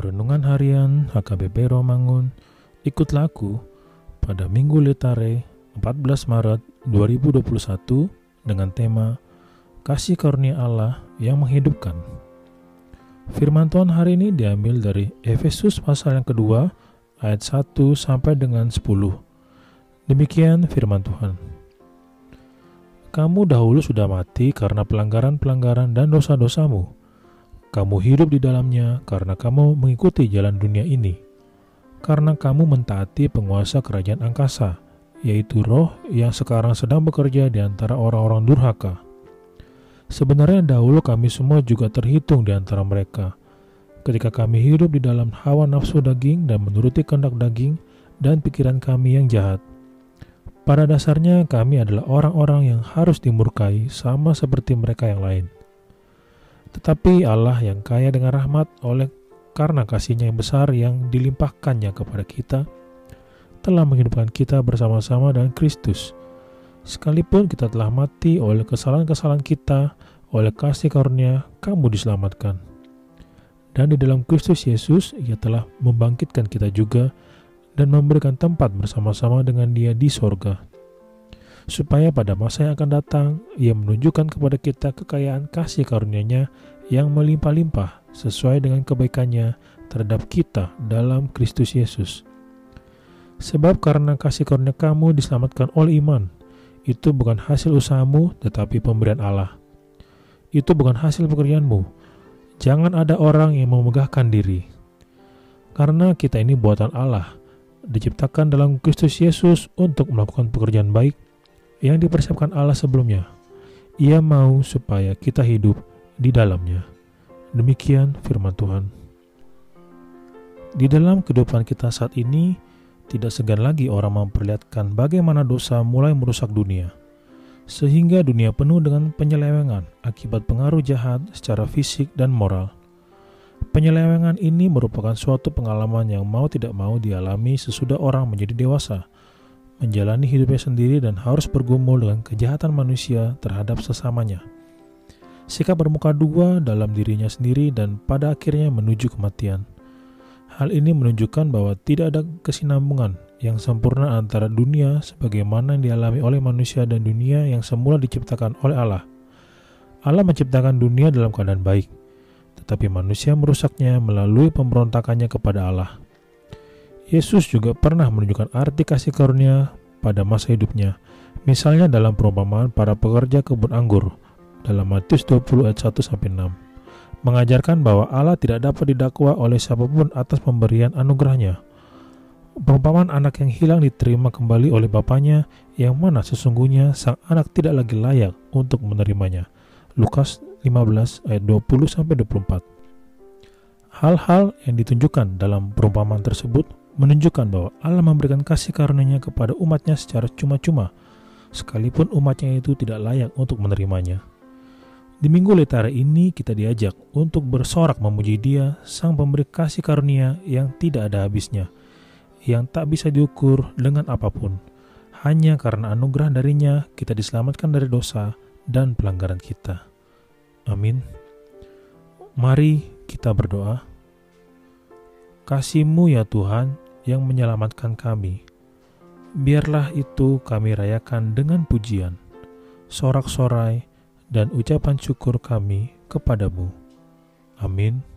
Renungan Harian HKBP Romangun Ikutlah aku pada Minggu Letare 14 Maret 2021 dengan tema Kasih Karunia Allah yang menghidupkan. Firman Tuhan hari ini diambil dari Efesus pasal yang kedua ayat 1 sampai dengan 10. Demikian firman Tuhan. Kamu dahulu sudah mati karena pelanggaran-pelanggaran dan dosa-dosamu kamu hidup di dalamnya karena kamu mengikuti jalan dunia ini. Karena kamu mentaati penguasa kerajaan angkasa, yaitu roh yang sekarang sedang bekerja di antara orang-orang durhaka. Sebenarnya dahulu kami semua juga terhitung di antara mereka. Ketika kami hidup di dalam hawa nafsu daging dan menuruti kehendak daging dan pikiran kami yang jahat. Pada dasarnya kami adalah orang-orang yang harus dimurkai sama seperti mereka yang lain. Tetapi Allah yang kaya dengan rahmat oleh karena kasihnya yang besar yang dilimpahkannya kepada kita, telah menghidupkan kita bersama-sama dengan Kristus. Sekalipun kita telah mati oleh kesalahan-kesalahan kita, oleh kasih karunia, kamu diselamatkan. Dan di dalam Kristus Yesus, ia telah membangkitkan kita juga dan memberikan tempat bersama-sama dengan dia di sorga supaya pada masa yang akan datang ia menunjukkan kepada kita kekayaan kasih karunia-Nya yang melimpah-limpah sesuai dengan kebaikannya terhadap kita dalam Kristus Yesus. Sebab karena kasih karunia kamu diselamatkan oleh iman, itu bukan hasil usahamu tetapi pemberian Allah. Itu bukan hasil pekerjaanmu. Jangan ada orang yang memegahkan diri. Karena kita ini buatan Allah, diciptakan dalam Kristus Yesus untuk melakukan pekerjaan baik yang dipersiapkan Allah sebelumnya. Ia mau supaya kita hidup di dalamnya. Demikian firman Tuhan. Di dalam kehidupan kita saat ini, tidak segan lagi orang memperlihatkan bagaimana dosa mulai merusak dunia, sehingga dunia penuh dengan penyelewengan akibat pengaruh jahat secara fisik dan moral. Penyelewengan ini merupakan suatu pengalaman yang mau tidak mau dialami sesudah orang menjadi dewasa, menjalani hidupnya sendiri dan harus bergumul dengan kejahatan manusia terhadap sesamanya. Sikap bermuka dua dalam dirinya sendiri dan pada akhirnya menuju kematian. Hal ini menunjukkan bahwa tidak ada kesinambungan yang sempurna antara dunia sebagaimana yang dialami oleh manusia dan dunia yang semula diciptakan oleh Allah. Allah menciptakan dunia dalam keadaan baik, tetapi manusia merusaknya melalui pemberontakannya kepada Allah. Yesus juga pernah menunjukkan arti kasih karunia pada masa hidupnya, misalnya dalam perumpamaan para pekerja kebun anggur dalam Matius 20 ayat 1 sampai 6 mengajarkan bahwa Allah tidak dapat didakwa oleh siapa pun atas pemberian anugerahnya. Perumpamaan anak yang hilang diterima kembali oleh bapaknya yang mana sesungguhnya sang anak tidak lagi layak untuk menerimanya. Lukas 15 ayat 20 sampai 24. Hal-hal yang ditunjukkan dalam perumpamaan tersebut menunjukkan bahwa Allah memberikan kasih karunia kepada umatnya secara cuma-cuma, sekalipun umatnya itu tidak layak untuk menerimanya. Di minggu letara ini kita diajak untuk bersorak memuji dia, sang pemberi kasih karunia yang tidak ada habisnya, yang tak bisa diukur dengan apa pun. Hanya karena anugerah darinya kita diselamatkan dari dosa dan pelanggaran kita. Amin. Mari kita berdoa. Kasihmu ya Tuhan yang menyelamatkan kami. Biarlah itu kami rayakan dengan pujian, sorak-sorai, dan ucapan syukur kami kepadamu. Amin.